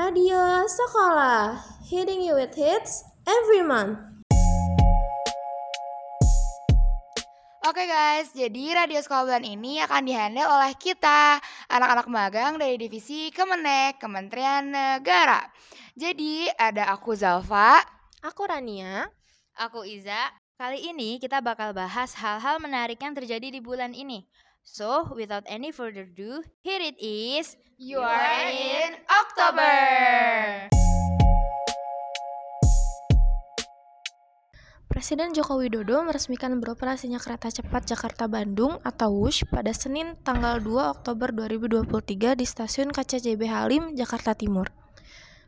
Radio Sekolah, hitting you with hits every month. Oke guys, jadi Radio Sekolah Bulan ini akan dihandle oleh kita, anak-anak magang dari Divisi Kemenek, Kementerian Negara. Jadi ada aku Zalfa, Aku Rania. Aku Iza. Kali ini kita bakal bahas hal-hal menarik yang terjadi di bulan ini. So, without any further ado, here it is. You are in October. Presiden Joko Widodo meresmikan beroperasinya kereta cepat Jakarta-Bandung atau WUSH pada Senin tanggal 2 Oktober 2023 di stasiun KCJB Halim, Jakarta Timur.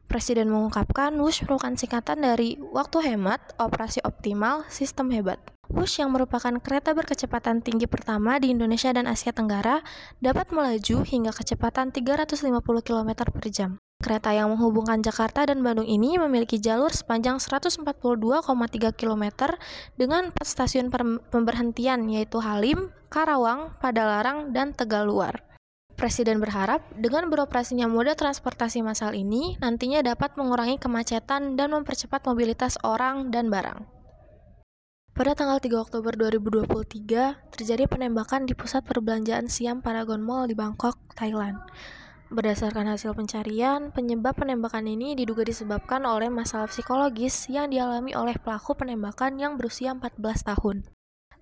Presiden mengungkapkan WUSH merupakan singkatan dari Waktu Hemat, Operasi Optimal, Sistem Hebat. WUSH yang merupakan kereta berkecepatan tinggi pertama di Indonesia dan Asia Tenggara dapat melaju hingga kecepatan 350 km per jam. Kereta yang menghubungkan Jakarta dan Bandung ini memiliki jalur sepanjang 142,3 km dengan 4 stasiun pemberhentian yaitu Halim, Karawang, Padalarang, dan Tegaluar. Presiden berharap dengan beroperasinya moda transportasi massal ini nantinya dapat mengurangi kemacetan dan mempercepat mobilitas orang dan barang. Pada tanggal 3 Oktober 2023, terjadi penembakan di pusat perbelanjaan Siam Paragon Mall di Bangkok, Thailand. Berdasarkan hasil pencarian, penyebab penembakan ini diduga disebabkan oleh masalah psikologis yang dialami oleh pelaku penembakan yang berusia 14 tahun.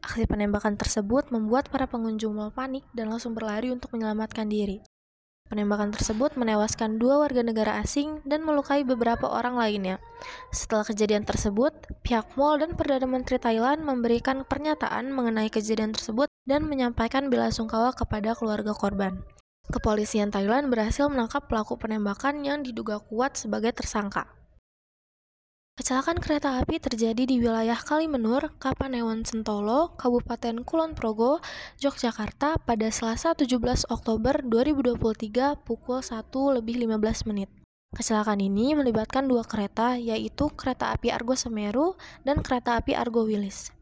Aksi penembakan tersebut membuat para pengunjung mal panik dan langsung berlari untuk menyelamatkan diri. Penembakan tersebut menewaskan dua warga negara asing dan melukai beberapa orang lainnya. Setelah kejadian tersebut, pihak mall dan Perdana Menteri Thailand memberikan pernyataan mengenai kejadian tersebut dan menyampaikan bela sungkawa kepada keluarga korban. Kepolisian Thailand berhasil menangkap pelaku penembakan yang diduga kuat sebagai tersangka. Kecelakaan kereta api terjadi di wilayah Kalimenur, Kapanewon Sentolo, Kabupaten Kulon Progo, Yogyakarta pada Selasa 17 Oktober 2023 pukul 1 lebih 15 menit. Kecelakaan ini melibatkan dua kereta, yaitu kereta api Argo Semeru dan kereta api Argo Wilis.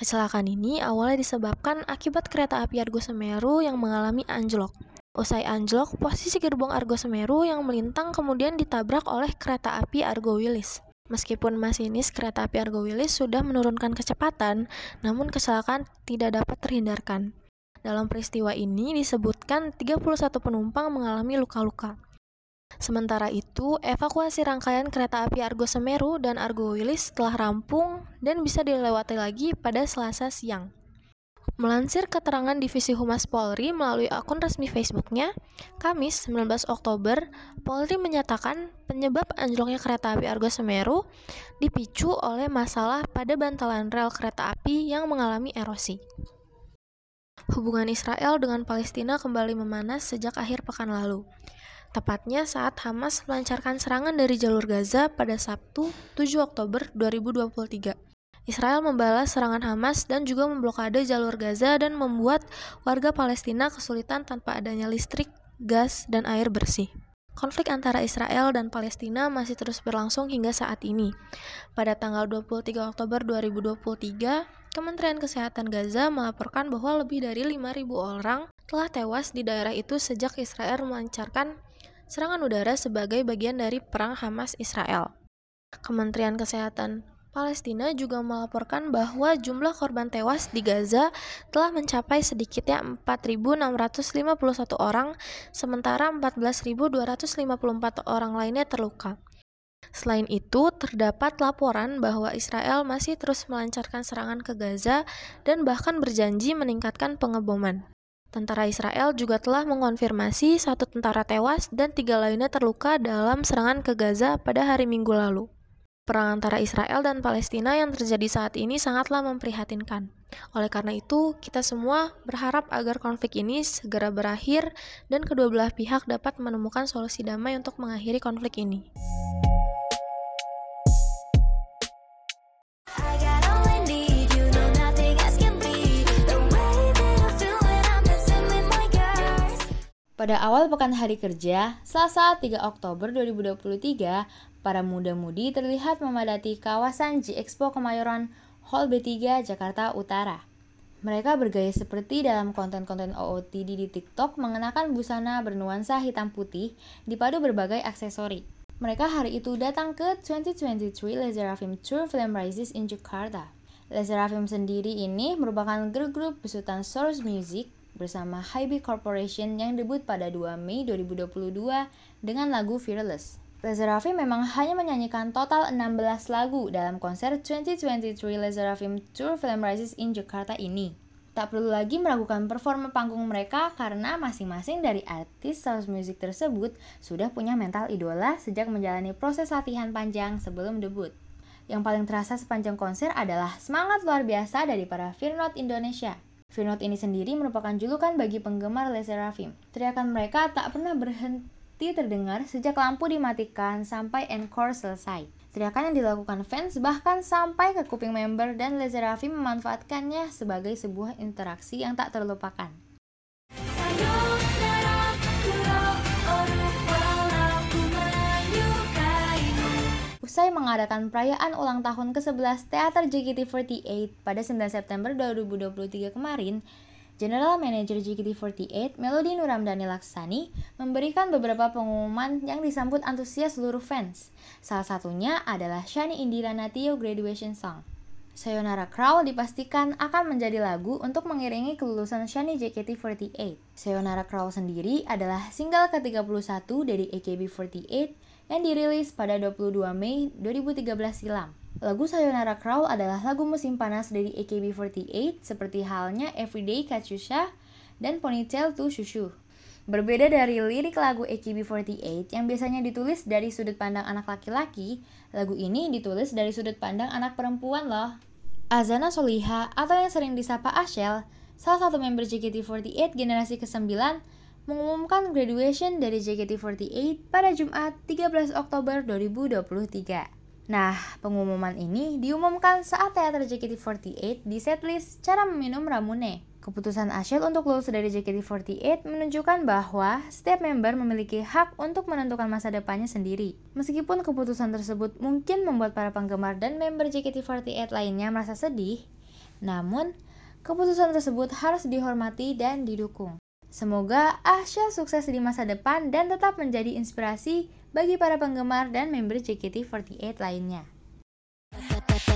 Kecelakaan ini awalnya disebabkan akibat kereta api Argo Semeru yang mengalami anjlok. Usai anjlok, posisi gerbong Argo Semeru yang melintang kemudian ditabrak oleh kereta api Argo Wilis. Meskipun masinis kereta api Argo Wilis sudah menurunkan kecepatan, namun kecelakaan tidak dapat terhindarkan. Dalam peristiwa ini disebutkan 31 penumpang mengalami luka-luka. Sementara itu, evakuasi rangkaian kereta api Argo Semeru dan Argo Wilis telah rampung dan bisa dilewati lagi pada Selasa siang. Melansir keterangan Divisi Humas Polri melalui akun resmi Facebooknya, Kamis 19 Oktober, Polri menyatakan penyebab anjloknya kereta api Argo Semeru dipicu oleh masalah pada bantalan rel kereta api yang mengalami erosi. Hubungan Israel dengan Palestina kembali memanas sejak akhir pekan lalu. Tepatnya saat Hamas melancarkan serangan dari jalur Gaza pada Sabtu 7 Oktober 2023. Israel membalas serangan Hamas dan juga memblokade jalur Gaza dan membuat warga Palestina kesulitan tanpa adanya listrik, gas, dan air bersih. Konflik antara Israel dan Palestina masih terus berlangsung hingga saat ini. Pada tanggal 23 Oktober 2023, Kementerian Kesehatan Gaza melaporkan bahwa lebih dari 5.000 orang telah tewas di daerah itu sejak Israel melancarkan serangan udara sebagai bagian dari perang Hamas Israel. Kementerian Kesehatan Palestina juga melaporkan bahwa jumlah korban tewas di Gaza telah mencapai sedikitnya 4.651 orang, sementara 14.254 orang lainnya terluka. Selain itu, terdapat laporan bahwa Israel masih terus melancarkan serangan ke Gaza dan bahkan berjanji meningkatkan pengeboman. Tentara Israel juga telah mengonfirmasi satu tentara tewas dan tiga lainnya terluka dalam serangan ke Gaza pada hari Minggu lalu. Perang antara Israel dan Palestina yang terjadi saat ini sangatlah memprihatinkan. Oleh karena itu, kita semua berharap agar konflik ini segera berakhir dan kedua belah pihak dapat menemukan solusi damai untuk mengakhiri konflik ini. Pada awal pekan hari kerja, Selasa 3 Oktober 2023, para muda-mudi terlihat memadati kawasan G Expo Kemayoran Hall B3 Jakarta Utara. Mereka bergaya seperti dalam konten-konten OOTD di TikTok mengenakan busana bernuansa hitam putih dipadu berbagai aksesori. Mereka hari itu datang ke 2023 LESSERAFIM Tour Film Rises in Jakarta. LESSERAFIM sendiri ini merupakan girl group besutan Source Music bersama Hybe Corporation yang debut pada 2 Mei 2022 dengan lagu Fearless. LESSERAFIM memang hanya menyanyikan total 16 lagu dalam konser 2023 LESSERAFIM Tour Film Rises in Jakarta ini. Tak perlu lagi meragukan performa panggung mereka karena masing-masing dari artis Source Music tersebut sudah punya mental idola sejak menjalani proses latihan panjang sebelum debut. Yang paling terasa sepanjang konser adalah semangat luar biasa dari para Firnot Indonesia. Firnot ini sendiri merupakan julukan bagi penggemar LESSERAFIM. Teriakan mereka tak pernah berhenti terdengar sejak lampu dimatikan sampai encore selesai. Teriakan yang dilakukan fans bahkan sampai ke kuping member dan Lezerafi memanfaatkannya sebagai sebuah interaksi yang tak terlupakan. Usai mengadakan perayaan ulang tahun ke-11 Teater JKT48 pada 9 September 2023 kemarin, General Manager JKT48, Melody Nuramdani Laksani, memberikan beberapa pengumuman yang disambut antusias seluruh fans. Salah satunya adalah Shani Indira Natio Graduation Song. Sayonara Crawl dipastikan akan menjadi lagu untuk mengiringi kelulusan Shani JKT48. Sayonara Crawl sendiri adalah single ke-31 dari AKB48 yang dirilis pada 22 Mei 2013 silam. Lagu Sayonara Crawl adalah lagu musim panas dari AKB48 seperti halnya Everyday Katyusha dan Ponytail to Shushu. Berbeda dari lirik lagu AKB48 yang biasanya ditulis dari sudut pandang anak laki-laki, lagu ini ditulis dari sudut pandang anak perempuan loh. Azana Soliha atau yang sering disapa Ashel, salah satu member JKT48 generasi ke-9, mengumumkan graduation dari JKT48 pada Jumat 13 Oktober 2023. Nah, pengumuman ini diumumkan saat teater JKT48 di setlist cara meminum ramune. Keputusan Ashel untuk lulus dari JKT48 menunjukkan bahwa setiap member memiliki hak untuk menentukan masa depannya sendiri. Meskipun keputusan tersebut mungkin membuat para penggemar dan member JKT48 lainnya merasa sedih, namun keputusan tersebut harus dihormati dan didukung. Semoga Ashel sukses di masa depan dan tetap menjadi inspirasi bagi para penggemar dan member JKT48 lainnya.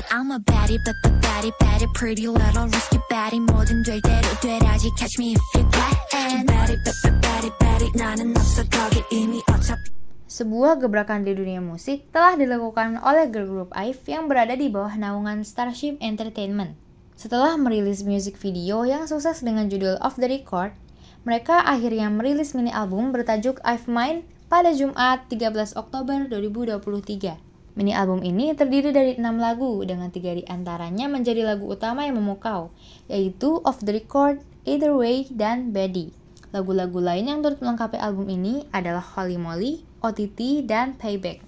I'm a baddie, but the baddie, baddie, pretty little risky baddie 뭐든 될 대로 되라지 catch me if you can baddie, but the baddie, baddie 나는 없어 거기 이미 어차피 sebuah gebrakan di dunia musik telah dilakukan oleh girl group IVE yang berada di bawah naungan Starship Entertainment. Setelah merilis music video yang sukses dengan judul Off the Record, mereka akhirnya merilis mini album bertajuk I've Mine pada Jumat 13 Oktober 2023. Mini album ini terdiri dari enam lagu dengan tiga di antaranya menjadi lagu utama yang memukau, yaitu Off the Record, Either Way, dan Betty. Lagu-lagu lain yang turut melengkapi album ini adalah Holy Moly, OTT, dan Payback.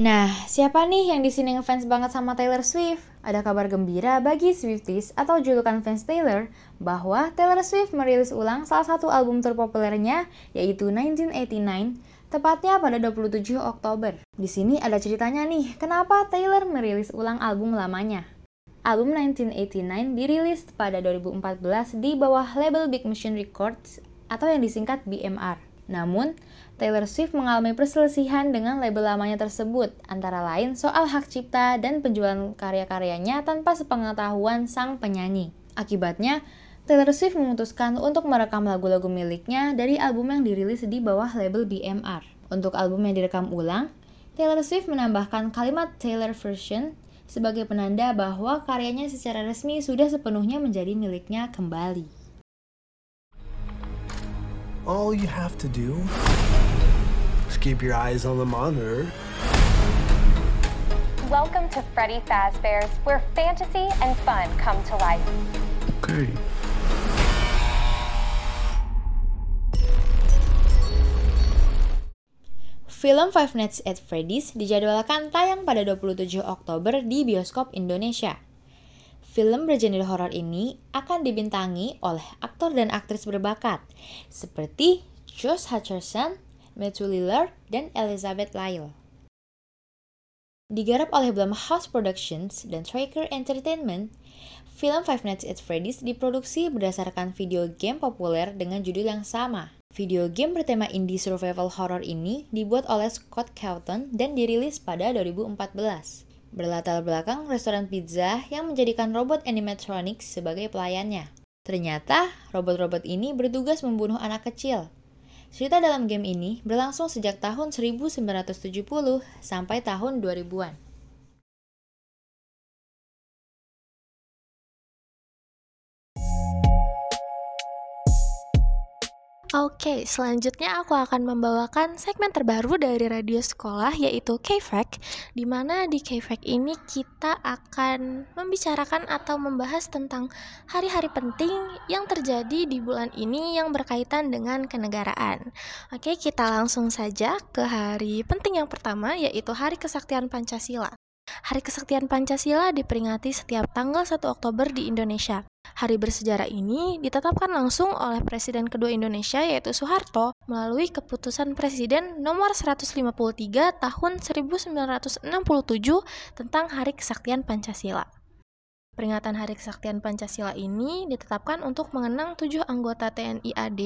Nah, siapa nih yang di sini ngefans banget sama Taylor Swift? Ada kabar gembira bagi Swifties atau julukan fans Taylor bahwa Taylor Swift merilis ulang salah satu album terpopulernya yaitu 1989 tepatnya pada 27 Oktober. Di sini ada ceritanya nih, kenapa Taylor merilis ulang album lamanya. Album 1989 dirilis pada 2014 di bawah label Big Machine Records atau yang disingkat BMR. Namun, Taylor Swift mengalami perselisihan dengan label lamanya tersebut, antara lain soal hak cipta dan penjualan karya-karyanya tanpa sepengetahuan sang penyanyi. Akibatnya, Taylor Swift memutuskan untuk merekam lagu-lagu miliknya dari album yang dirilis di bawah label BMR. Untuk album yang direkam ulang, Taylor Swift menambahkan kalimat Taylor version sebagai penanda bahwa karyanya secara resmi sudah sepenuhnya menjadi miliknya kembali. All you have to do keep your eyes on the monitor. Welcome to Freddy Fazbear's, where fantasy and fun come to life. Okay. Film Five Nights at Freddy's dijadwalkan tayang pada 27 Oktober di bioskop Indonesia. Film bergenre horor ini akan dibintangi oleh aktor dan aktris berbakat seperti Josh Hutcherson, Matthew Lillard, dan Elizabeth Lyle. Digarap oleh Blumhouse Productions dan Tracker Entertainment, film Five Nights at Freddy's diproduksi berdasarkan video game populer dengan judul yang sama. Video game bertema indie survival horror ini dibuat oleh Scott Cawthon dan dirilis pada 2014. Berlatar belakang restoran pizza yang menjadikan robot animatronics sebagai pelayannya. Ternyata, robot-robot ini bertugas membunuh anak kecil. Cerita dalam game ini berlangsung sejak tahun 1970 sampai tahun 2000-an. Oke, selanjutnya aku akan membawakan segmen terbaru dari radio sekolah yaitu K-Fact di mana di K-Fact ini kita akan membicarakan atau membahas tentang hari-hari penting yang terjadi di bulan ini yang berkaitan dengan kenegaraan. Oke, kita langsung saja ke hari penting yang pertama yaitu Hari Kesaktian Pancasila. Hari Kesaktian Pancasila diperingati setiap tanggal 1 Oktober di Indonesia. Hari bersejarah ini ditetapkan langsung oleh Presiden kedua Indonesia yaitu Soeharto melalui keputusan Presiden nomor 153 tahun 1967 tentang Hari Kesaktian Pancasila. Peringatan Hari Kesaktian Pancasila ini ditetapkan untuk mengenang tujuh anggota TNI AD,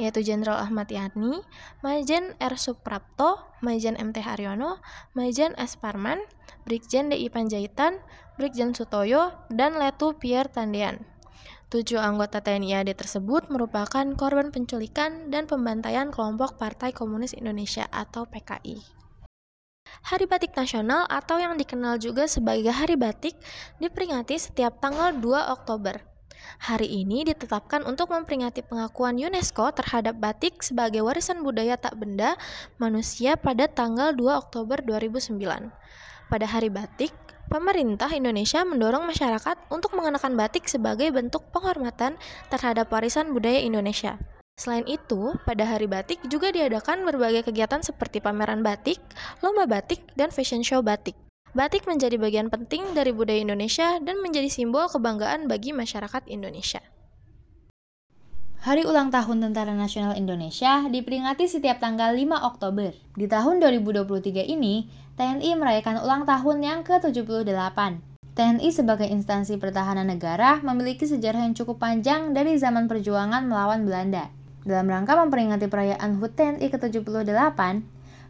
yaitu Jenderal Ahmad Yani, Majen R. Suprapto, Majen MT Haryono, Majen S. Parman, Brigjen DI Panjaitan, Brigjen Sutoyo, dan Letu Pierre Tandean. Tujuh anggota TNI AD tersebut merupakan korban penculikan dan pembantaian kelompok Partai Komunis Indonesia atau PKI. Hari Batik Nasional atau yang dikenal juga sebagai Hari Batik diperingati setiap tanggal 2 Oktober. Hari ini ditetapkan untuk memperingati pengakuan UNESCO terhadap batik sebagai warisan budaya tak benda manusia pada tanggal 2 Oktober 2009. Pada Hari Batik, pemerintah Indonesia mendorong masyarakat untuk mengenakan batik sebagai bentuk penghormatan terhadap warisan budaya Indonesia. Selain itu, pada hari batik juga diadakan berbagai kegiatan seperti pameran batik, lomba batik, dan fashion show batik. Batik menjadi bagian penting dari budaya Indonesia dan menjadi simbol kebanggaan bagi masyarakat Indonesia. Hari ulang tahun Tentara Nasional Indonesia diperingati setiap tanggal 5 Oktober. Di tahun 2023 ini, TNI merayakan ulang tahun yang ke-78. TNI sebagai instansi pertahanan negara memiliki sejarah yang cukup panjang dari zaman perjuangan melawan Belanda. Dalam rangka memperingati perayaan HUT TNI ke-78,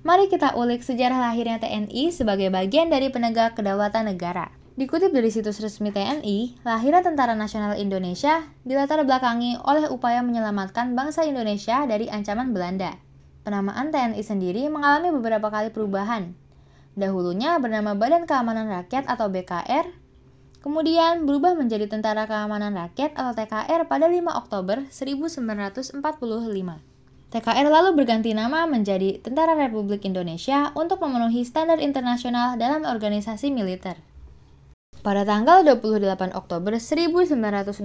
mari kita ulik sejarah lahirnya TNI sebagai bagian dari penegak kedaulatan negara. Dikutip dari situs resmi TNI, lahirnya Tentara Nasional Indonesia dilatar belakangi oleh upaya menyelamatkan bangsa Indonesia dari ancaman Belanda. Penamaan TNI sendiri mengalami beberapa kali perubahan. Dahulunya bernama Badan Keamanan Rakyat atau BKR, kemudian berubah menjadi Tentara Keamanan Rakyat atau TKR pada 5 Oktober 1945. TKR lalu berganti nama menjadi Tentara Republik Indonesia untuk memenuhi standar internasional dalam organisasi militer. Pada tanggal 28 Oktober 1928,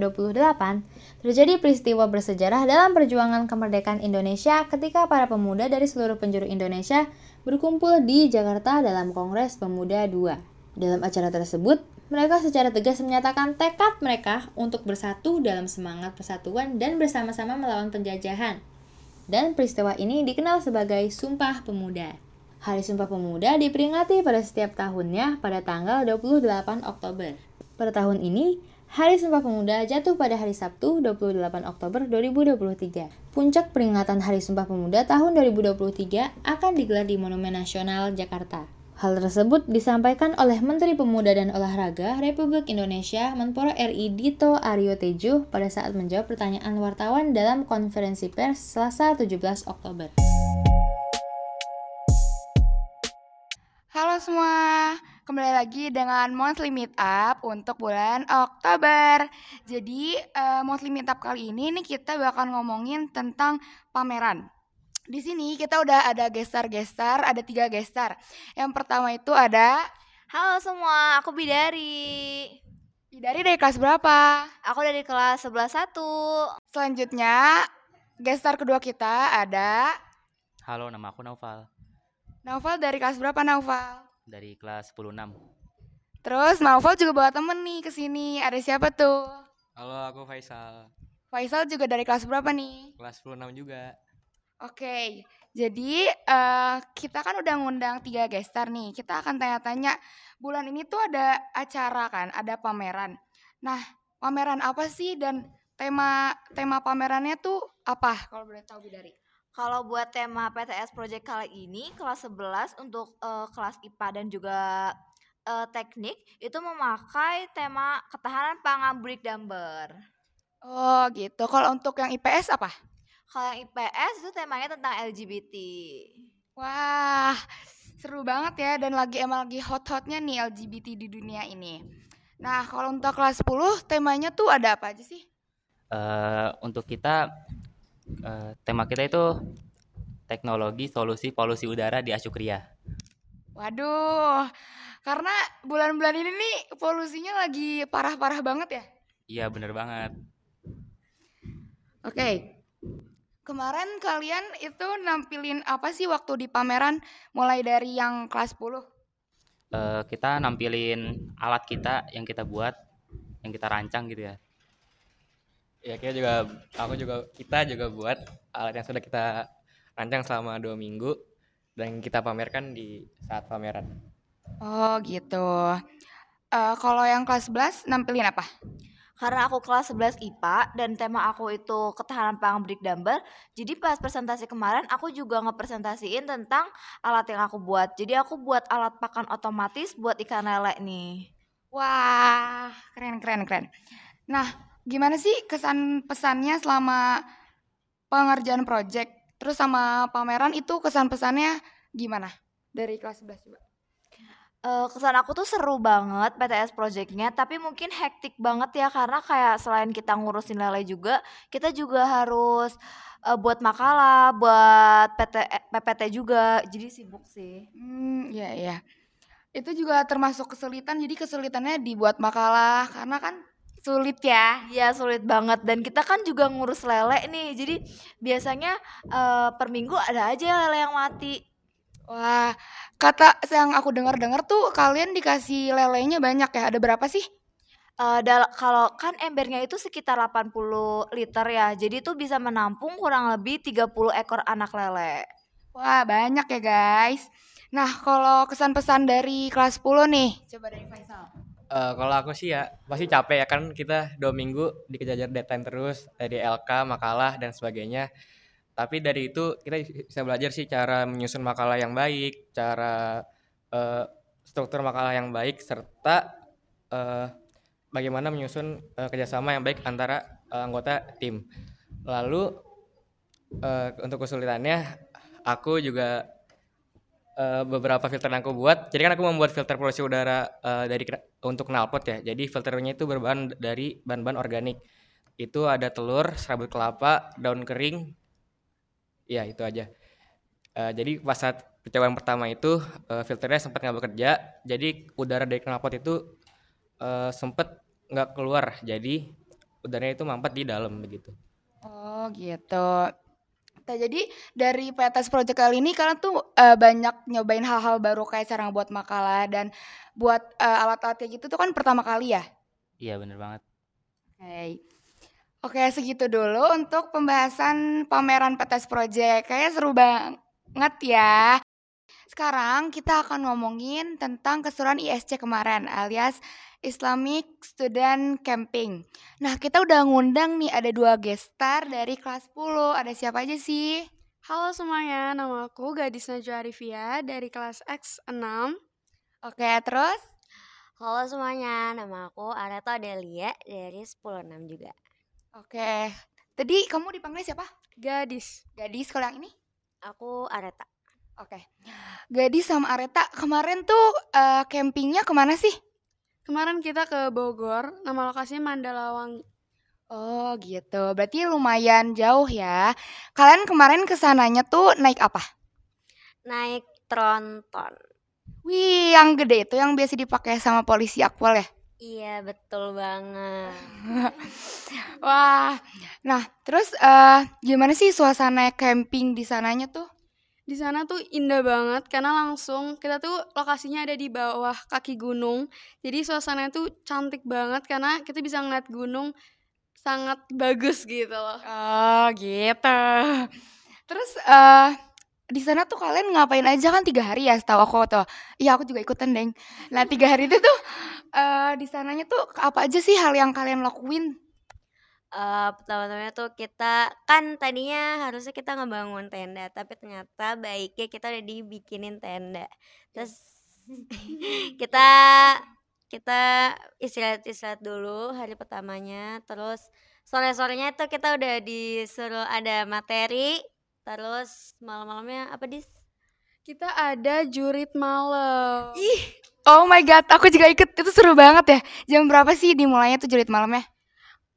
terjadi peristiwa bersejarah dalam perjuangan kemerdekaan Indonesia ketika para pemuda dari seluruh penjuru Indonesia berkumpul di Jakarta dalam Kongres Pemuda II. Dalam acara tersebut, mereka secara tegas menyatakan tekad mereka untuk bersatu dalam semangat persatuan dan bersama-sama melawan penjajahan. Dan peristiwa ini dikenal sebagai Sumpah Pemuda. Hari Sumpah Pemuda diperingati pada setiap tahunnya pada tanggal 28 Oktober. Pada tahun ini, Hari Sumpah Pemuda jatuh pada hari Sabtu 28 Oktober 2023. Puncak peringatan Hari Sumpah Pemuda tahun 2023 akan digelar di Monumen Nasional Jakarta. Hal tersebut disampaikan oleh Menteri Pemuda dan Olahraga Republik Indonesia Menpora RI Dito Aryo Tejo pada saat menjawab pertanyaan wartawan dalam konferensi pers Selasa 17 Oktober. Halo semua, kembali lagi dengan monthly meetup untuk bulan Oktober. Jadi uh, monthly meetup kali ini nih kita bakal ngomongin tentang pameran. Di sini kita udah ada gestar-gestar, ada tiga gestar. Yang pertama itu ada Halo semua, aku Bidari. Bidari dari kelas berapa? Aku dari kelas 11 1. Selanjutnya gestar kedua kita ada Halo, nama aku Naufal Naufal dari kelas berapa Naufal? dari kelas 106. Terus Naufal juga bawa temen nih ke sini. Ada siapa tuh? Halo, aku Faisal. Faisal juga dari kelas berapa nih? Kelas 26 juga. Oke, jadi eh, kita kan udah ngundang tiga gestar nih. Kita akan tanya-tanya. Bulan ini tuh ada acara kan, ada pameran. Nah, pameran apa sih dan tema tema pamerannya tuh apa? Kalau boleh tahu Bidari. Kalau buat tema PTS Project kali ini kelas 11 untuk eh, kelas IPA dan juga eh, teknik itu memakai tema ketahanan pangan break dumber. Oh gitu. Kalau untuk yang IPS apa? Kalau yang IPS itu temanya tentang LGBT. Wah, seru banget ya dan lagi emang lagi hot-hotnya nih LGBT di dunia ini. Nah, kalau untuk kelas 10 temanya tuh ada apa aja sih? Eh, untuk kita eh, tema kita itu teknologi solusi polusi udara di Asukria. Waduh, karena bulan-bulan ini nih polusinya lagi parah-parah banget ya. Iya bener banget. Oke. Kemarin kalian itu nampilin apa sih waktu di pameran mulai dari yang kelas 10? Eh, kita nampilin alat kita yang kita buat, yang kita rancang gitu ya. Ya kita juga, aku juga, kita juga buat alat yang sudah kita rancang selama dua minggu dan kita pamerkan di saat pameran. Oh, gitu. Eh, kalau yang kelas 11 nampilin apa? Karena aku kelas 11 IPA dan tema aku itu ketahanan pangan break dumber, jadi pas presentasi kemarin aku juga ngepresentasiin tentang alat yang aku buat. Jadi aku buat alat pakan otomatis buat ikan lele nih. Wah, keren keren keren. Nah, gimana sih kesan pesannya selama pengerjaan project? Terus sama pameran itu kesan pesannya gimana? Dari kelas 11 coba. Eh, kesan aku tuh seru banget PTS projectnya, tapi mungkin hektik banget ya karena kayak selain kita ngurusin lele juga, kita juga harus eh, buat makalah, buat PT, PPT juga, jadi sibuk sih. Hmm, iya iya. Itu juga termasuk kesulitan. Jadi kesulitannya dibuat makalah karena kan sulit ya. Iya sulit banget dan kita kan juga ngurus lele nih, jadi biasanya eh, per minggu ada aja lele yang mati. Wah, kata yang aku dengar-dengar tuh kalian dikasih lelenya banyak ya. Ada berapa sih? Eh, dal- kalau kan embernya itu sekitar 80 liter ya, jadi itu bisa menampung kurang lebih 30 ekor anak lele. Wah, banyak ya guys. Nah, kalau kesan pesan dari kelas 10 nih. Coba dari Faisal. Eh, kalau aku sih ya pasti capek ya kan kita dua minggu dikejar deadline terus dari LK, makalah dan sebagainya. Tapi dari itu kita bisa belajar sih cara menyusun makalah yang baik, cara eh, struktur makalah yang baik serta eh, bagaimana menyusun eh, kerjasama yang baik antara eh, anggota tim. Lalu eh, untuk kesulitannya aku juga eh, beberapa filter yang aku buat. Jadi kan aku membuat filter polusi udara eh, dari untuk knalpot ya. Jadi filternya itu berbahan dari bahan-bahan organik. Itu ada telur, serabut kelapa, daun kering. Ya itu aja. Eh, jadi pas saat percobaan pertama itu eh, filternya sempat nggak bekerja. Jadi udara dari knalpot itu eh, sempat nggak keluar. Jadi udaranya itu mampet di dalam begitu. Oh, gitu. Nah, jadi dari PTS Project kali ini kalian tuh eh, banyak nyobain hal-hal baru kayak cara buat makalah dan buat eh, alat-alat kayak gitu tuh kan pertama kali ya. Iya bener banget. Oke. Oke, segitu dulu untuk pembahasan pameran PTS Project. Kayaknya seru banget ya. Sekarang kita akan ngomongin tentang keseruan ISC kemarin alias Islamic Student Camping. Nah, kita udah ngundang nih ada dua gestar dari kelas 10. Ada siapa aja sih? Halo semuanya, nama aku Gadis Najwa Arifia dari kelas X6. Oke, terus? Halo semuanya, nama aku Areto Adelia dari 106 juga. Oke. Tadi kamu dipanggil siapa? Gadis. Gadis kalau yang ini? Aku Areta. Oke. Gadis sama Areta kemarin tuh eh, campingnya ke mana sih? Kemarin kita ke Bogor, nama lokasinya Mandalawangi. Oh gitu, berarti lumayan jauh ya. Kalian kemarin ke sananya tuh naik apa? Naik tronton. Wih, yang gede itu yang biasa dipakai sama polisi akpol ya? Iya, betul banget. Wah, nah terus eh gimana sih suasana camping di sananya tuh? Di sana tuh indah banget karena langsung kita tuh lokasinya ada di bawah kaki gunung. Jadi suasananya tuh cantik banget karena kita bisa ngeliat gunung sangat bagus gitu loh. Oh gitu. Terus eh di sana tuh kalian ngapain aja kan tiga hari ya setahu aku tuh. Iya aku juga ikutan deng. Nah tiga hari itu tuh eh di sananya tuh apa aja sih hal yang kalian lakuin? Eh, pertama-tamanya tuh kita kan tadinya harusnya kita ngebangun tenda, tapi ternyata baiknya kita udah dibikinin tenda. Terus kita kita istirahat-istirahat dulu hari pertamanya, terus sore-sorenya tuh kita udah disuruh ada materi, terus malam-malamnya apa dis? Kita ada jurit malam. Ih, oh my god, aku juga ikut. Itu seru banget ya. Jam berapa sih dimulainya tuh jurit malamnya?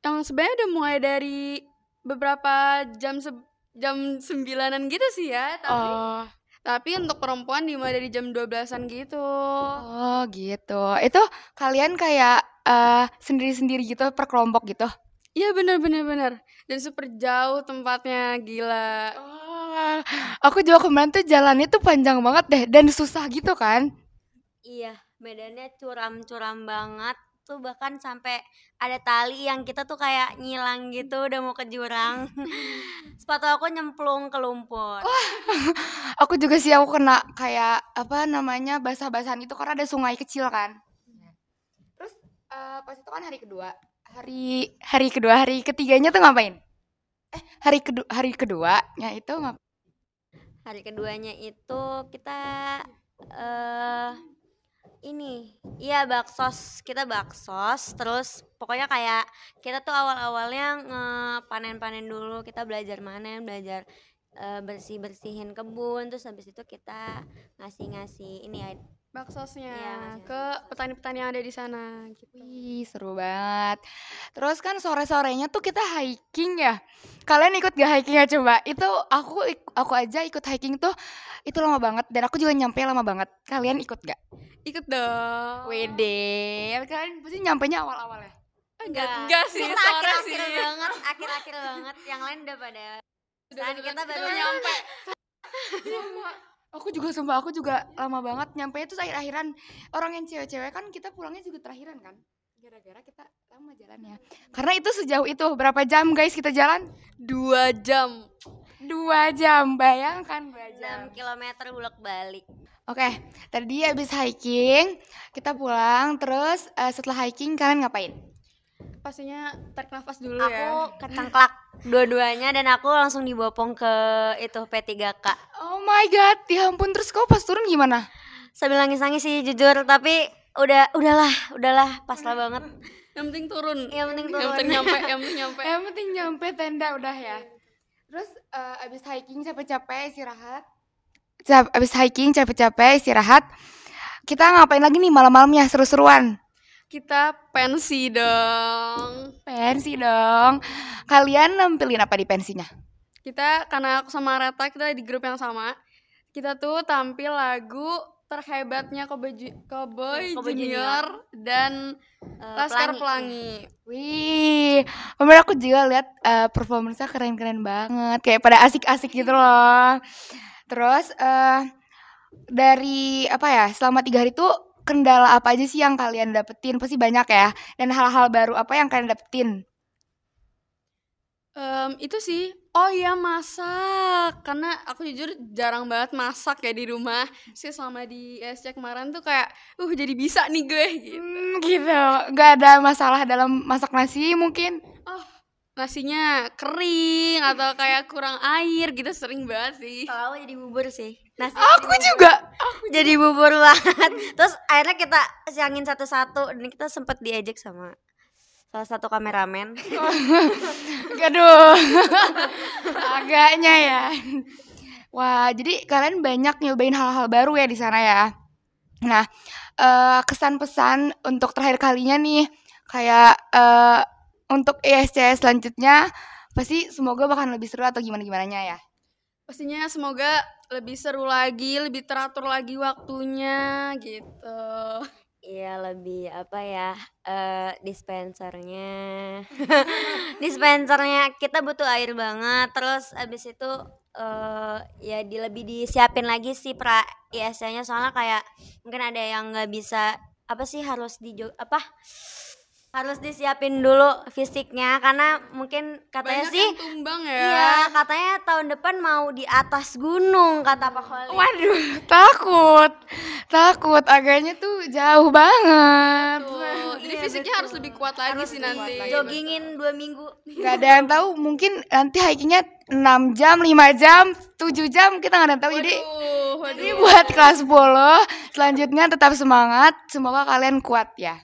Yang sebenarnya udah mulai dari beberapa jam se jam sembilanan gitu sih ya, tapi Oh. tapi untuk perempuan dimulai dari jam 12-an gitu. Oh gitu. Itu kalian kayak eh sendiri-sendiri gitu per kelompok gitu? Iya bener bener bener. Dan super jauh tempatnya, gila. Oh, aku juga kemarin tuh jalannya tuh panjang banget deh dan susah gitu kan? Iya, medannya curam-curam banget tuh bahkan sampai ada tali yang kita tuh kayak nyilang gitu udah mau ke jurang. Sepatu aku nyemplung ke lumpur. Aku juga sih aku kena kayak apa namanya basah-basahan itu karena ada sungai kecil kan. Terus eh, pas itu kan hari kedua. Hari hari kedua, hari ketiganya tuh ngapain? Eh, hari kedua hari keduanya itu ngap Hari keduanya itu kita eh ini iya baksos kita baksos terus pokoknya kayak kita tuh awal-awalnya ngepanen-panen dulu kita belajar manen belajar eh, bersih-bersihin kebun terus habis itu kita ngasih-ngasih ini ya Baksosnya Iya, ke petani-petani yang ada di sana gitu. Wih, seru banget. Terus kan sore-sorenya tuh kita hiking ya. Kalian ikut gak hikingnya coba? Itu aku aku aja ikut hiking tuh itu lama banget dan aku juga nyampe lama banget. Kalian ikut gak? Ikut dong. Wede, kalian pasti nyampenya awal-awal ya? Enggak, enggak sih, kita sore akhir-akhir sih. banget akhir-akhir banget yang lain udah pada saat kita baru nyampe. Sama. Aku juga sumpah aku juga lama banget nyampe itu akhir-akhiran. Orang yang cewek-cewek kan kita pulangnya juga terakhiran kan? Gara-gara kita lama jalannya. Karena itu sejauh itu berapa jam guys kita jalan? Dua jam. Dua jam, bayangkan dua jam. 6 km bolak-balik Oke, tadi habis hiking, kita pulang, terus eh, setelah hiking kalian ngapain? Pastinya tarik nafas dulu aku ya. kecengklak dua-duanya dan aku langsung dibopong ke itu P3K Oh my god, ya ampun, terus kau pas turun gimana? sambil nangis-nangis sih jujur tapi udah udahlah udahlah pasrah banget Yang penting turun. yang penting Yang penting turun nyampe, yang penting nyampe. Yang penting nyampe tenda udah ya. Terus eh, abis hiking capek-capek istirahat. Abis hiking capek-capek istirahat. Kita ngapain lagi nih malam-malamnya seru-seruan? Kita pensi dong. Pensi dong. Kalian nampilin apa di pensinya? Kita karena aku sama Reta kita di grup yang sama. Kita tuh tampil lagu terhebatnya Cowboy, Ju- Cowboy Cowboy Junior, dan Eh, Laskar Pelangi. Pelangi. Wih, kemarin aku juga lihat eh, performance-nya keren-keren banget, kayak pada asik-asik gitu loh. Terus eh dari apa ya, selama tiga hari tuh kendala apa aja sih yang kalian dapetin? Pasti banyak ya. Dan hal-hal baru apa yang kalian dapetin? Em, itu sih, oh iya masak, karena aku jujur jarang banget masak ya di rumah. Sih selama di SC kemarin tuh kayak, uh jadi bisa nih gue gitu. Hmm, gitu. Gak ada masalah dalam masak nasi mungkin? Oh nasinya kering atau kayak kurang air gitu sering banget sih. kalau aku jadi bubur sih nasi Aku juga. jadi bubur banget terus akhirnya kita siangin satu-satu dan kita sempet diejek sama salah satu kameramen Aduh. Agaknya ya. Wah, jadi kalian banyak nyobain hal-hal baru ya di sana ya. Nah, eh, kesan pesan untuk terakhir kalinya nih, kayak eh, untuk ESC selanjutnya pasti semoga bakal lebih seru atau gimana gimananya ya. Pastinya semoga lebih seru lagi, lebih teratur lagi waktunya gitu. Iya lebih apa ya eh dispensernya dispensernya kita butuh air banget terus abis itu eh ya di lebih disiapin lagi sih pra ISC-nya soalnya kayak mungkin ada yang nggak bisa apa sih harus di apa harus disiapin dulu fisiknya karena mungkin katanya Banyak sih yang tumbang ya. Iya, katanya tahun depan mau di atas gunung kata Pak Khalid. Waduh, takut. Takut agaknya tuh jauh banget. Tuh, jadi Iya, fisiknya harus lebih kuat lagi sih nanti. Joggingin dua minggu. Gak ada yang tahu, mungkin nanti hikingnya 6 jam, 5 jam, 7 jam, kita gak ada yang tahu. Jadi Waduh, waduh. Jadi buat kelas 10 selanjutnya tetap semangat. Semoga kalian kuat ya.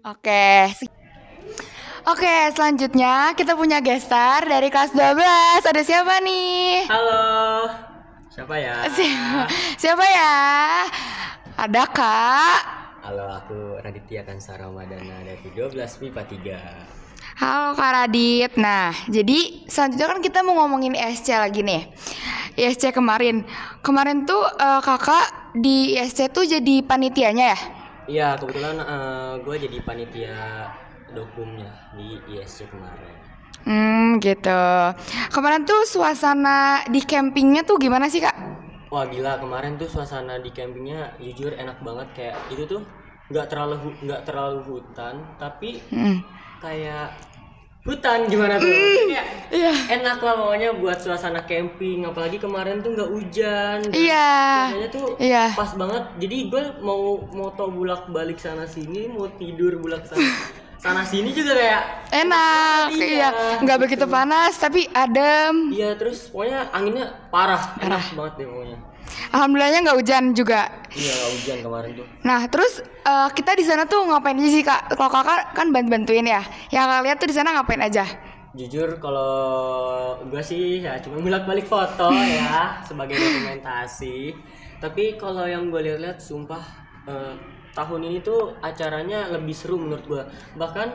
Oke. Oke, selanjutnya kita punya gestar dari kelas 12. Ada siapa nih? Halo. Siapa ya? Si- siapa ya? Ada Kak. Halo, aku Raditya Kansa Ramadana dari 12 MIPA 3. Halo Kak Radit. Nah, jadi selanjutnya kan kita mau ngomongin ISC lagi nih. ISC kemarin. Kemarin tuh eh, Kakak di ISC tuh jadi panitianya ya? Iya, kebetulan gue jadi panitia dokumnya di ISC kemarin. Hmm, gitu. Kemarin tuh suasana di campingnya tuh gimana sih, Kak? Wah gila kemarin tuh suasana di campingnya jujur enak banget kayak itu tuh nggak terlalu nggak terlalu hutan tapi Hmm. kayak hutan gimana tuh Kayak Iya. enak lah pokoknya buat suasana camping apalagi kemarin tuh nggak hujan Iya. cuacanya tuh Iya. pas banget jadi gue mau moto bulak balik sana sini mau tidur bulak sana sana sini juga kayak Enak, Iya, iya. Nggak begitu panas, tapi adem. iya terus pokoknya anginnya parah enak banget deh pokoknya Alhamdulillahnya nggak hujan juga. iya nggak hujan kemarin tuh Nah, terus eh, kita di sana tuh ngapain aja sih, Kak? Kalau Kakak kan bantu-bantuin ya. Yang Kakak lihat tuh di sana ngapain aja? Jujur kalau gue sih ya cuma bolak balik foto ya sebagai dokumentasi. Tapi kalau yang gue lihat-lihat sumpah eh, tahun ini tuh acaranya lebih seru menurut gue. Bahkan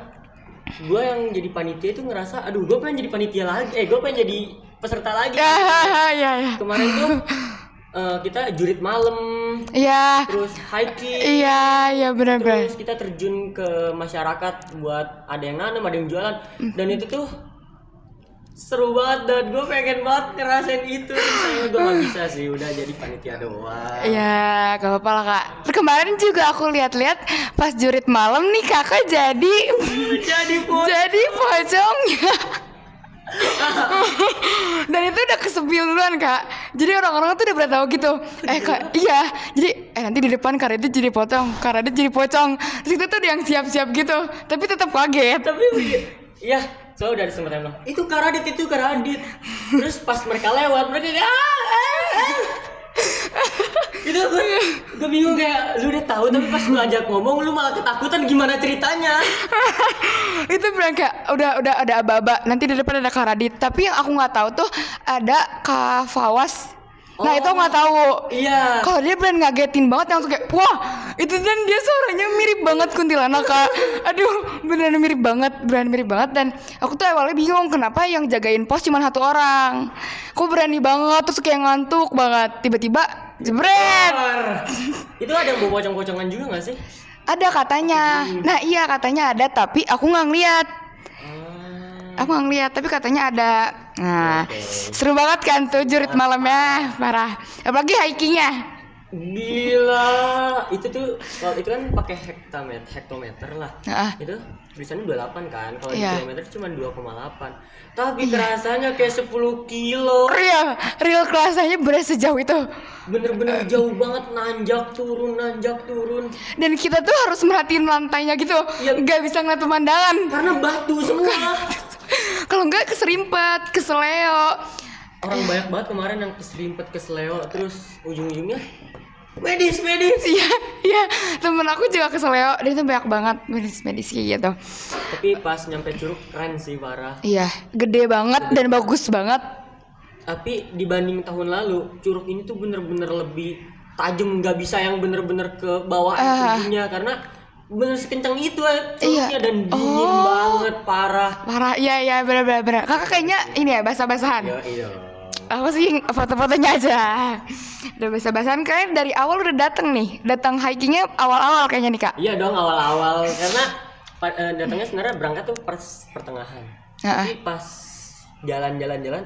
gue yang jadi panitia itu ngerasa, aduh gue pengen jadi panitia lagi. Eh gue pengen jadi peserta lagi. Iya, iya. Kemarin tuh eh, kita jurit malam, Iya. terus hiking. Iya, iya benar-benar. Terus kita terjun ke masyarakat buat ada yang nanam, ada yang jualan dan itu tuh seru banget dan gue pengen banget ngerasain itu sayang gue gak bisa sih udah jadi panitia doang Iya, gak apa-apa lah kak. Kemarin juga aku lihat-lihat pas jurit malam nih kakak jadi jadi pocong. jadi pocongnya. Dan itu udah kesepil duluan kak. Jadi orang-orang tuh udah pada tahu gitu. Eh kak, iya. Jadi eh nanti di depan kak Radit jadi pocong, kak Radit jadi pocong. Terus itu tuh yang siap-siap gitu. Tapi tetap kaget. tapi ya soalnya udah ada sempat itu karadit itu karadit terus pas mereka lewat mereka kayak "Ah, ah, ah." itu gue gue bingung kayak lu udah tahu tapi pas lu ajak ngomong lu malah ketakutan gimana ceritanya? Itu bilang kayak udah udah ada aba-aba nanti di depan ada Kak Radit. Tapi yang aku nggak tahu tuh ada Kak Fawas nah itu aku nggak. tahu. Iya. Kalau dia beneran ngagetin banget yang kayak wah itu dan dia suaranya mirip banget kuntilanak kak. Aduh beneran mirip banget beneran mirip banget. Dan aku tuh awalnya bingung kenapa yang jagain pos cuma satu orang? Kok berani banget terus kayak ngantuk banget. Tiba-tiba jebret! Itu ada yang bawa pocong-pocongan juga gak sih? Ada katanya. Nah iya katanya ada tapi aku nggak ngeliat. Aku nggak ngeliat tapi katanya ada nah seru banget kan tuh jurit malamnya parah apalagi hikingnya Gila, itu tuh kalau itu kan pakai hektometer, hektometer lah. Ah. Itu tulisannya 28 kan. Kalau Iya. di kilometer cuma 2,8. Tapi kerasanya kayak 10 kilo. real real kelasanya bener sejauh itu Bener-bener jauh banget nanjak turun, nanjak turun. dan kita tuh harus merhatiin lantainya gitu nggak bisa ngeliat pemandangan karena batu semua kalau nggak keserimpet keseleo Orang banyak banget kemarin yang keserimpet, kesleo, terus ujung-ujungnya medis, medis. iya iya temen aku juga keseleo dan itu banyak banget medis medis kayak gitu Tapi pas nyampe curug keren sih parah. iya gede banget dan bagus banget Tapi dibanding tahun lalu, curug ini tuh bener-bener lebih tajam, nggak bisa yang bener-bener ke bawah Ah. tingginya karena bener sekencang itu ya Iya. curugnya dan dingin Oh. banget parah. parah iya iya bener bener bener kakak kayaknya ini ya basah-basahan Yo, iya. Aku sih foto-fotonya aja udah basah-basahan kalian dari awal udah dateng nih datang hikingnya awal-awal kayaknya nih kak Iya dong awal-awal karena eh, datangnya sebenarnya berangkat tuh pas pertengahan. Ah. Tapi pas jalan-jalan-jalan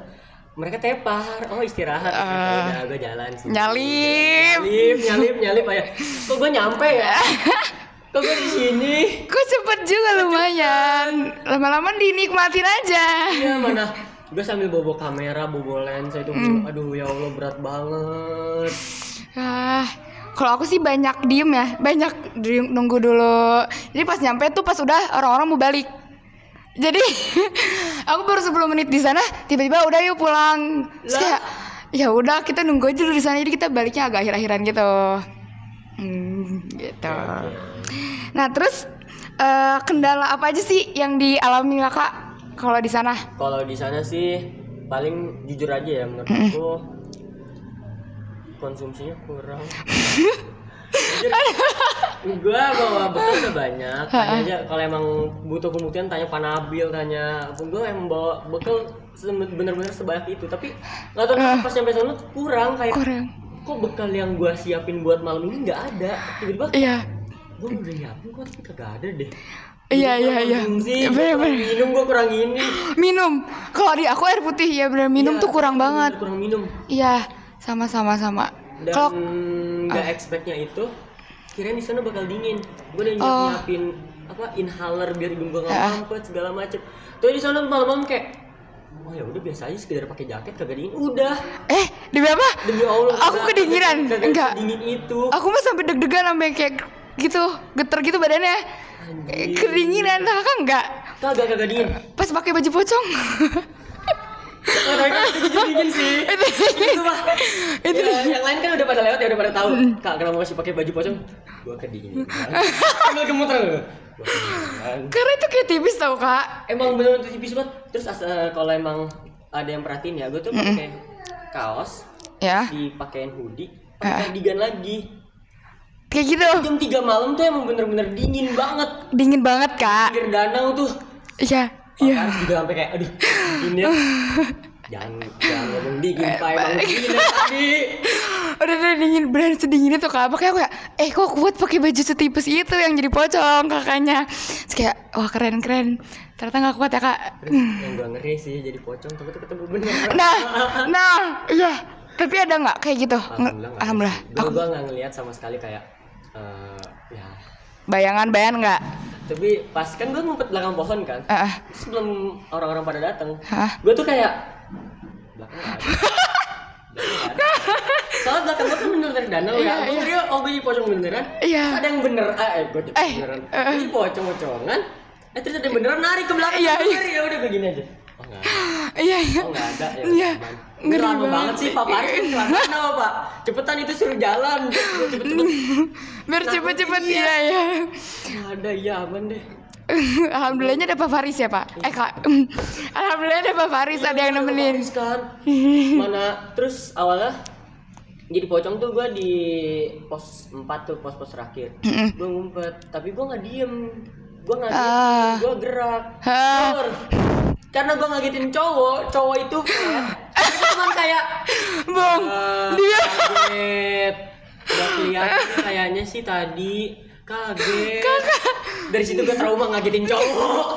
mereka tepar. Oh istirahat. Ah. udah gue jalan sih. nyalip Nyalip, nyalip, nyalip aja. Kok gue nyampe ya? Kok gue di sini? Kok cepet juga lumayan. Lama-lama dinikmatin aja. Iya mana? Gue sambil bobo kamera, bobo lensa itu, Hmm. aduh ya Allah berat banget. Ah, kalau aku sih banyak diem ya, banyak diem nunggu dulu. Jadi pas nyampe tuh pas udah orang-orang mau balik. Jadi aku baru 10 menit di sana, tiba-tiba udah yuk pulang. Terus kayak ya udah kita nunggu aja dulu di sana. Jadi kita baliknya agak akhir-akhiran gitu. Hmm, gitu. Nah terus eh, kendala apa aja sih yang dialami kakak kalau di sana? Kalau di sana sih paling jujur aja ya menurut aku konsumsinya kurang. gue bawa bekal udah banyak. Tanya aja kalau emang butuh pembuktian tanya Panabil, tanya gue emang bawa bekal bener-bener sebanyak itu. Tapi nggak tahu kenapa pas nyampe sana kurang kayak Kurang. kok bekal yang gue siapin buat malam ini nggak ada. Tiba-tiba Iya. gue udah nyiapin kok tapi kagak ada deh. Iya iya iya. Bener, bener. minum gue kurang ini. Minum. Kalau di aku air putih ya bener minum tuh kurang banget. Kurang minum. Iya, sama sama sama. dan Kalau nggak expectnya itu kirain di sana bakal dingin gue udah Oh. nyiap nyiapin apa inhaler biar hidung gue nggak Ah. mampet segala macem tuh di sana malam-malam kayak oh ya udah biasa aja sekedar pakai jaket kagak dingin udah eh demi apa? demi allah Aku kedinginan. Enggak. dingin itu Aku mah sampai deg-degan sampai kayak gitu, geter gitu badannya. Eh, Kedinginan kakak enggak? kagak kagak dingin. Pas pakai baju pocong. Oh, itu dingin sih. Itu. Mah itu. Yang lain kan udah pada lewat ya udah pada tahu. Kak kenapa masih pakai baju pocong? Gue kedinginan sambil gemeter Gua. Karena itu kayak tipis tau kak. emang bener bener tipis banget. Terus eh, kalau emang ada yang perhatiin ya gue tuh pakai kaos Ya. dipakein hoodie pakai cardigan lagi Kayak gitu. jam 3 malam tuh emang bener-bener dingin banget Dingin banget kak. pinggir danau tuh Iya. Iya. Harus juga sampai kayak aduh dingin ya jangan jangan ngomong dingin pak emang dingin tadi Udah udah dingin beneran sedingin itu kak. Makanya aku kayak, eh kok kuat pakai baju setipis itu yang jadi pocong kakaknya. Terus kayak, wah keren keren. Ternyata nggak kuat ya kak. yang gue ngeri sih jadi pocong tapi tuh ketemu bener Nah, nah, iya. Tapi ada nggak kayak gitu? Nge- Alhamdulillah. gue gue nggak ngelihat sama sekali kayak eh, ya Bayangan-bayangan nggak? tapi pas kan gue ngumpet belakang pohon kan Terus sebelum orang-orang pada datang Hah? gue tuh kayak belakang soalnya belakang gue kan bener dari danau Iya, ya gue iya. kira oh gue jadi pocong beneran Iya. Terus ada yang bener ah, eh gue jadi beneran eh. Gue jadi pocong pocongan eh terus ada yang beneran narik ke belakang Iya, Gue iya. ya udah begini aja oh nggak ada Iya iya. oh nggak ada ya Iya. Ngeri lama banget. banget sih Pak Faris kelamaan apa Pak. Cepetan itu suruh jalan. Cepet-cepet. Biar cepet-cepet iya. ya. Ada iya aman deh. Alhamdulillahnya ada Pak Faris ya Pak. Eh Kak. Alhamdulillah ada Pak Faris ada yang nemenin. Faris kan. Mana? Terus awalnya jadi pocong tuh gue di pos 4 tuh pos-pos terakhir. Gue ngumpet tapi gue nggak diem. Gue nggak diem Ah. gue gerak. Ah. Karena gue ngagetin cowok cowok itu cuman kayak Bung, "Eh, dia. kaget. Gak kelihatan kayaknya sih tadi. Kaget. Dari situ gue trauma ngagetin cowok.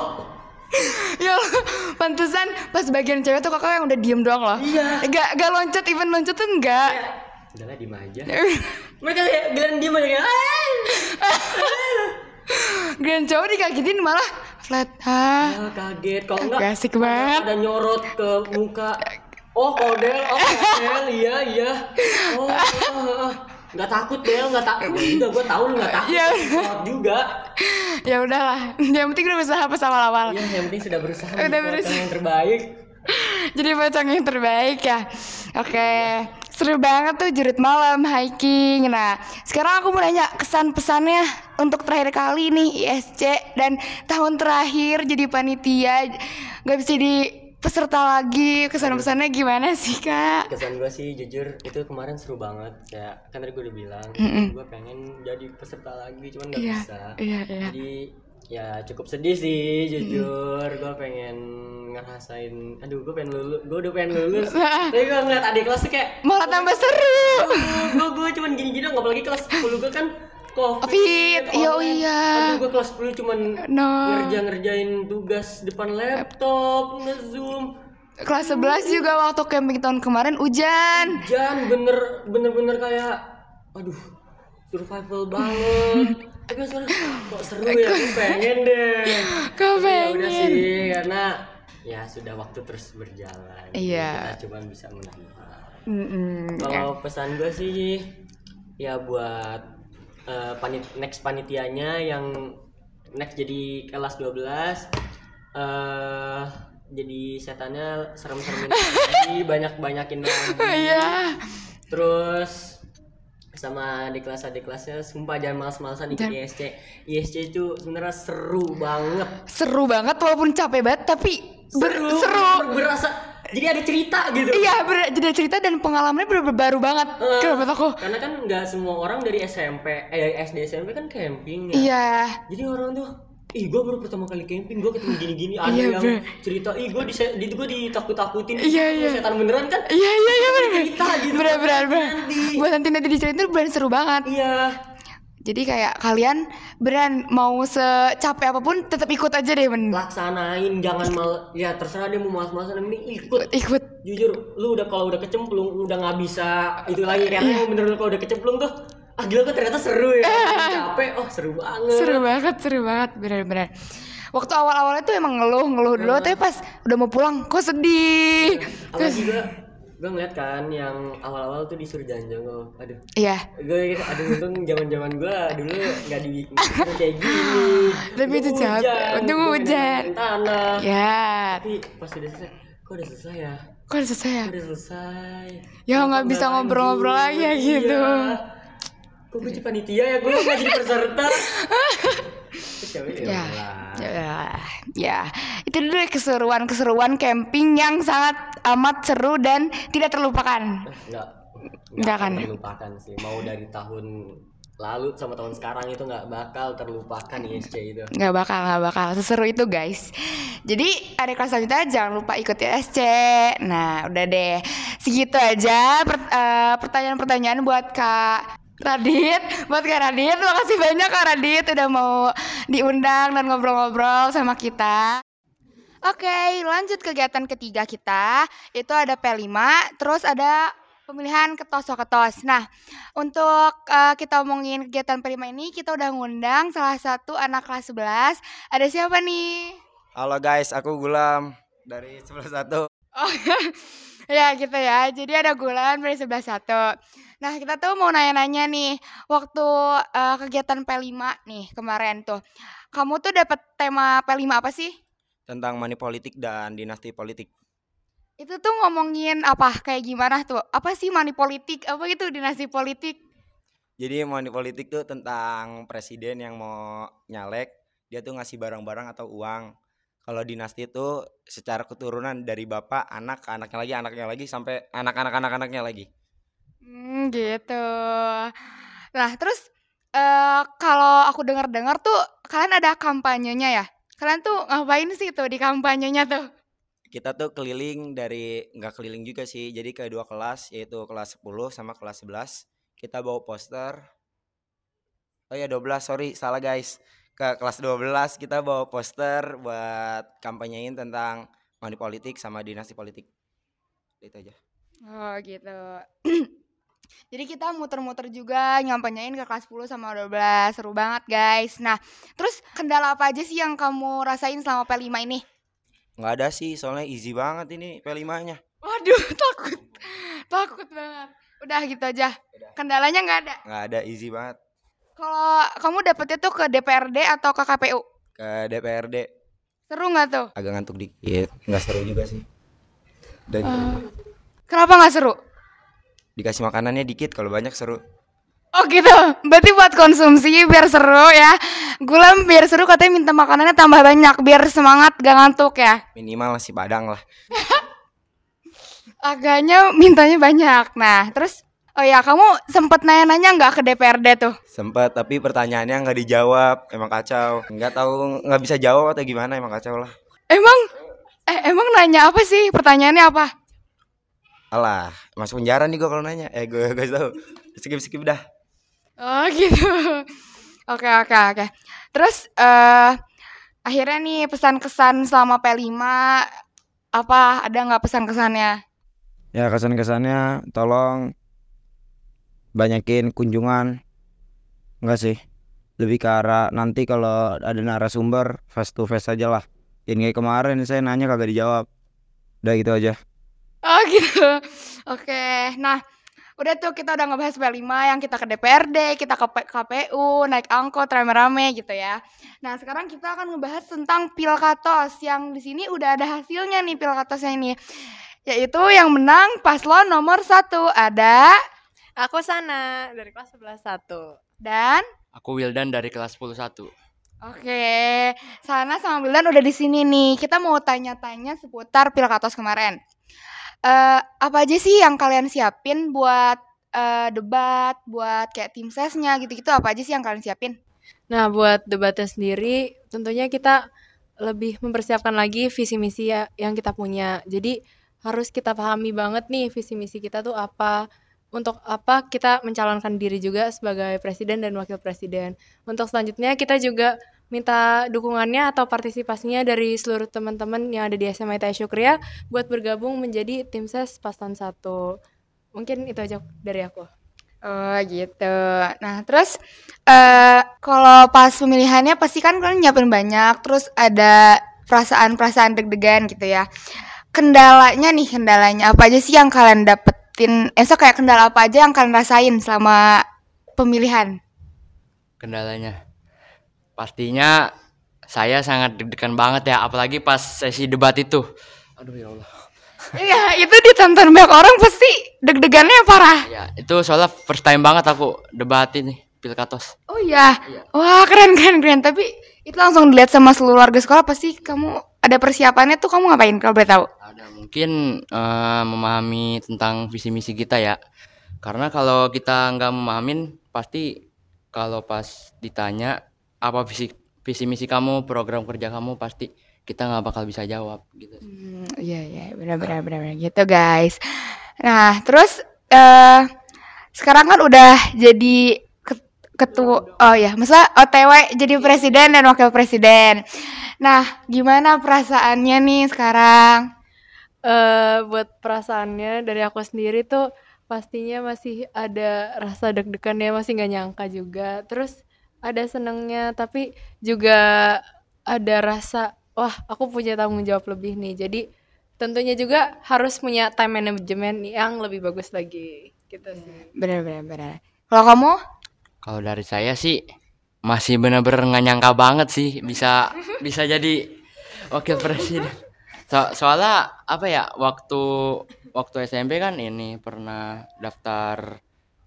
Ya pantesan pas bagian cewek tuh kakak yang udah diem doang loh. Iya. Gak, gak loncat, even loncat tuh enggak. udahlah diem aja. Mereka kayak giliran diem aja. Kayak Grand cowok dikagetin malah flat. Hah? Ah, kaget kalau enggak Gak asik banget. ada nyorot ke muka oh kodel oh kodel iya iya oh, nggak takut Del nggak takut udah gue tahu lu nggak takut Iya. Sholat juga Ya udahlah, yang penting udah berusaha pas awal-awal. iya yang penting sudah berusaha Udah berusaha. yang terbaik Jadi pocong yang terbaik ya. Oke, seru banget tuh jurit malam hiking. Nah, sekarang aku mau nanya kesan pesannya untuk terakhir kali nih ISC dan tahun terakhir jadi panitia nggak bisa jadi peserta lagi. Kesan pesannya gimana sih kak? kesan gue sih jujur itu kemarin seru banget kayak kan tadi gue udah bilang Mm-mm. gue pengen jadi peserta lagi cuman nggak Iya, bisa iya, iya. jadi ya cukup sedih sih jujur gue pengen ngerasain aduh gue pengen lulus gue udah pengen lulus tapi gue ngeliat adik kelas tuh kayak Malah tambah seru. gue gue cuman gini gini dong apalagi kelas 10 gue kan covid Covid, iya, online. iya. aduh gue kelas 10 cuman No. ngerja ngerjain tugas depan laptop nge-zoom Kelas 11 juga waktu camping tahun kemarin hujan. hujan bener bener bener kayak aduh survival banget Tapi seru, kok seru ya, aku pengen deh. Tapi ya udah pengen? sih, karena ya sudah waktu terus berjalan. Iya. Kita cuma bisa menambah. Ya. Kalau pesan gue sih ya buat eh, panit next panitianya yang next jadi kelas 12 eh jadi setannya serem-seremin lagi, banyak-banyakin nambah. Iya. Terus sama di kelas di kelasnya sumpah jangan males-malesan ikut ISC. ISC itu sebenarnya seru banget. Seru banget walaupun capek banget tapi ber- Seru, seru. ber- berasa jadi ada cerita gitu. Iya, ber- jadi cerita dan pengalamannya bener-bener baru banget. Eh, Kenapa aku? Karena kan nggak semua orang dari SMP, eh dari SD SMP kan camping ya. Iya. Jadi orang tuh, ih gue baru pertama kali camping, gue ketemu gini-gini, ada Iya, yang Bre. cerita, ih gue di, di gue ditakut-takutin, Iya, Gue iya. setan beneran kan? Iya iya iya bener cerita gitu. Bener bener bener. Buat nanti nanti diceritain tuh beneran seru banget. Iya. Jadi kayak kalian beneran mau secapek apa pun tetap ikut aja deh men. Laksanain, jangan mal, ya terserah dia mau malas-malasan, penting ikut. Ikut. Jujur, lu udah kalau udah kecemplung, udah nggak bisa itu lagi karena Iya. bener-bener kalau udah kecemplung tuh, ah gila kok ternyata seru ya, capek, oh seru banget. Seru banget, seru banget, bener-bener. Waktu awal-awalnya tuh emang ngeluh, ngeluh dulu, tapi pas udah mau pulang, kok sedih. Apalagi gue, gue ngeliat kan yang awal-awal tuh disuruh jalan-jalan, aduh. Iya. gue aduh untung zaman zaman gue dulu nggak di kayak gini Tapi itu capek, untung hujan. tanah Ya. tapi pas udah selesai kok udah selesai ya Kok udah selesai ya? Kok udah selesai Ya nggak bisa ngobrol-ngobrol lagi ya gitu. Iya. Kok gue jadi panitia ya gue nggak jadi peserta ya Ya, ya, ya. Itu dulu ya keseruan-keseruan camping yang sangat amat seru dan tidak terlupakan. nggak Nggak kan? terlupakan sih mau dari tahun lalu sama tahun sekarang itu nggak bakal terlupakan ISC itu Nggak bakal, nggak bakal. Seseru itu guys. Jadi ada kelas selanjutnya jangan lupa ikut ISC. Nah udah deh. Segitu aja per- eh, pertanyaan-pertanyaan buat Kak Radit. Buat Kak Radit, makasih banyak Kak Radit udah mau diundang dan ngobrol-ngobrol sama kita. Oke, lanjut kegiatan ketiga kita. Itu ada P5, terus ada pemilihan ketos ketos. Nah, untuk eh, kita omongin kegiatan P5 ini, kita udah ngundang salah satu anak kelas 11. Ada siapa nih? Halo guys, aku Gulam dari 111. Oh, ya gitu ya. Jadi ada Gulan dari 111. Nah, kita tuh mau nanya-nanya nih, waktu eh, kegiatan P5 nih kemarin tuh. Kamu tuh dapat tema P5 apa sih? Tentang money politik dan dinasti politik. Itu tuh ngomongin apa? Kayak gimana tuh? Apa sih money politik? Apa itu dinasti politik? Jadi money politik tuh tentang presiden yang mau nyalek, dia tuh ngasih barang-barang atau uang. Kalau dinasti itu secara keturunan dari bapak, anak, anaknya lagi, anaknya lagi sampai anak-anak anak-anaknya lagi. Hmm, gitu. Nah, terus eh kalau aku dengar-dengar tuh kalian ada kampanyenya ya? Kalian tuh ngapain sih tuh di kampanyenya tuh? Kita tuh keliling dari nggak keliling juga sih. Jadi ke dua kelas yaitu kelas 10 sama kelas 11. Kita bawa poster. Oh ya 12, sorry salah guys. Ke kelas 12 kita bawa poster buat kampanyein tentang money politik sama dinasti politik. Itu aja. Oh, gitu. Jadi kita muter-muter juga nyampanyain ke kelas 10 sama 12. Seru banget, guys. Nah, terus kendala apa aja sih yang kamu rasain selama P5 ini? Nggak ada sih, soalnya easy banget ini P5-nya. Waduh, takut. Takut banget. Udah gitu aja. Kendalanya nggak ada. Nggak ada, easy banget. Kalau kamu dapetnya tuh ke DPRD atau ke KPU? Ke DPRD Seru nggak tuh? agak ngantuk dikit, nggak seru juga sih. Dan Kenapa nggak seru? dikasih makanannya dikit, kalau banyak seru. Oh gitu, berarti buat konsumsi biar seru ya. Gulam biar seru katanya minta makanannya tambah banyak biar semangat gak ngantuk ya. Minimal nasi padang lah. Agaknya mintanya banyak. Nah, terus oh ya kamu sempet nanya-nanya nggak ke DPRD tuh? Sempet, tapi pertanyaannya nggak dijawab, emang kacau. Nggak tahu nggak bisa jawab atau gimana, emang kacau lah. Emang eh emang nanya apa sih? Pertanyaannya apa? Alah, masuk penjara nih gue kalau nanya. Eh gue gue tahu. Skip skip dah. Oh gitu. Oke oke oke. Terus eh akhirnya nih pesan-kesan selama P5 apa ada nggak pesan-kesannya? Ya kesan-kesannya tolong banyakin kunjungan. Enggak sih. lebih ke arah nanti kalau ada narasumber face to face aja lah. Jangan kayak kemarin saya nanya kagak dijawab. Udah gitu aja. Oh gitu. Oke. Nah, udah tuh kita udah ngebahas P5 yang kita ke DPRD, kita ke KPU, naik angkot rame-rame gitu ya. Nah, sekarang kita akan ngebahas tentang Pilkatos yang di sini udah ada hasilnya nih Pilkatosnya ini. Yaitu yang menang paslon nomor satu ada Aku Sana dari kelas 11 1. dan Aku Wildan dari kelas 10 1. Oke, Sana sama Wildan udah di sini nih. Kita mau tanya-tanya seputar Pilkatos kemarin. Eh, apa aja sih yang kalian siapin buat eh, debat, buat kayak tim sesnya gitu-gitu? Apa aja sih yang kalian siapin? Nah, buat debatnya sendiri tentunya kita lebih mempersiapkan lagi visi misi ya- yang kita punya. Jadi harus kita pahami banget nih visi misi kita tuh apa. Untuk apa kita mencalonkan diri juga sebagai presiden dan wakil presiden. Untuk selanjutnya kita juga minta dukungannya atau partisipasinya dari seluruh teman-teman yang ada di SMA ITS Syukria buat bergabung menjadi tim ses paslon 1. Mungkin itu aja dari aku. Oh gitu. Nah terus eh kalau pas pemilihannya pasti kan kalian nyiapin banyak, terus ada perasaan-perasaan deg-degan gitu ya. Kendalanya nih kendalanya apa aja sih yang kalian dapetin? Eh so kayak kendala apa aja yang kalian rasain selama pemilihan? Kendalanya pastinya saya sangat deg-degan banget ya apalagi pas sesi debat itu. Aduh ya Allah. Iya itu ditonton banyak orang pasti deg-degannya parah. Ya, itu soalnya first time banget aku debat ini Pilkatos. Oh iya. Wah keren keren keren. Tapi itu langsung dilihat sama seluruh warga sekolah pasti kamu ada persiapannya tuh kamu ngapain kalau boleh tahu? Mungkin eh, memahami tentang visi misi kita ya. Karena kalau kita nggak memahamin pasti kalau pas ditanya apa visi visi misi kamu, program kerja kamu pasti kita nggak bakal bisa jawab gitu. Hmm, iya iya benar benar benar benar gitu guys. Nah terus eh sekarang kan udah jadi ket- ketua oh ya maksudnya OTW jadi presiden dan wakil presiden. Nah gimana perasaannya nih sekarang? Eh buat perasaannya dari aku sendiri tuh pastinya masih ada rasa deg-degan ya masih nggak nyangka juga terus ada senengnya tapi juga ada rasa wah aku punya tanggung jawab lebih nih jadi tentunya juga harus punya time management yang lebih bagus lagi gitu sih Benar benar benar. Kalau kamu? Kalau dari saya sih masih bener-bener nggak nyangka banget sih bisa bisa jadi wakil presiden. So- soalnya apa ya waktu waktu SMP kan ini pernah daftar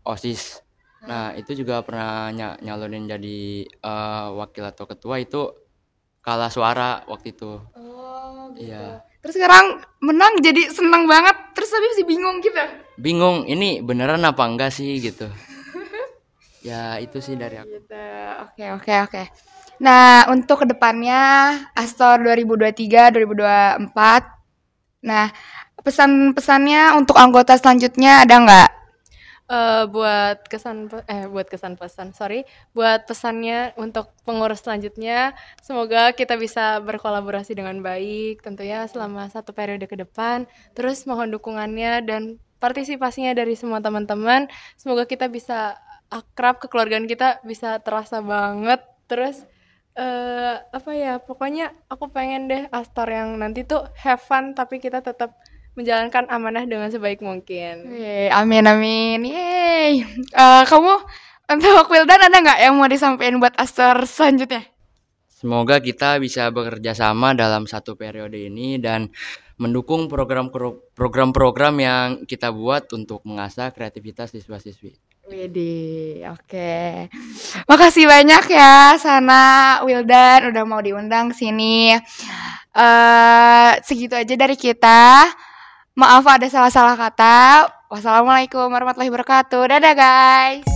OSIS. Nah, itu juga pernah ny- nyalonin jadi eh, wakil atau ketua itu kalah suara waktu itu. Oh Iya. Terus sekarang menang jadi senang banget. Terus tapi masih bingung gitu. Bingung ini beneran apa enggak sih gitu. ya, itu sih dari aku. Gitu. Oke oke oke. Nah untuk ke depannya Astor 2023 2024. Nah pesan-pesannya untuk anggota selanjutnya ada nggak? eh buat kesan eh buat kesan pesan sorry buat pesannya untuk pengurus selanjutnya semoga kita bisa berkolaborasi dengan baik tentunya selama satu periode ke depan terus mohon dukungannya dan partisipasinya dari semua teman-teman semoga kita bisa akrab kekeluargaan kita bisa terasa banget terus eh apa ya pokoknya aku pengen deh Astor yang nanti tuh have fun tapi kita tetap menjalankan amanah dengan sebaik mungkin. Yeay, amin amin. Yeay. Eh, kamu untuk Wildan ada nggak yang mau disampaikan buat Astor selanjutnya? Semoga kita bisa bekerja sama dalam satu periode ini dan mendukung program program-program yang kita buat untuk mengasah kreativitas siswa-siswi. Widih, oke. Makasih banyak ya Sana, Wildan udah mau diundang sini. Eh segitu aja dari kita. Maaf ada salah-salah kata. Wassalamualaikum warahmatullahi wabarakatuh. Dadah guys.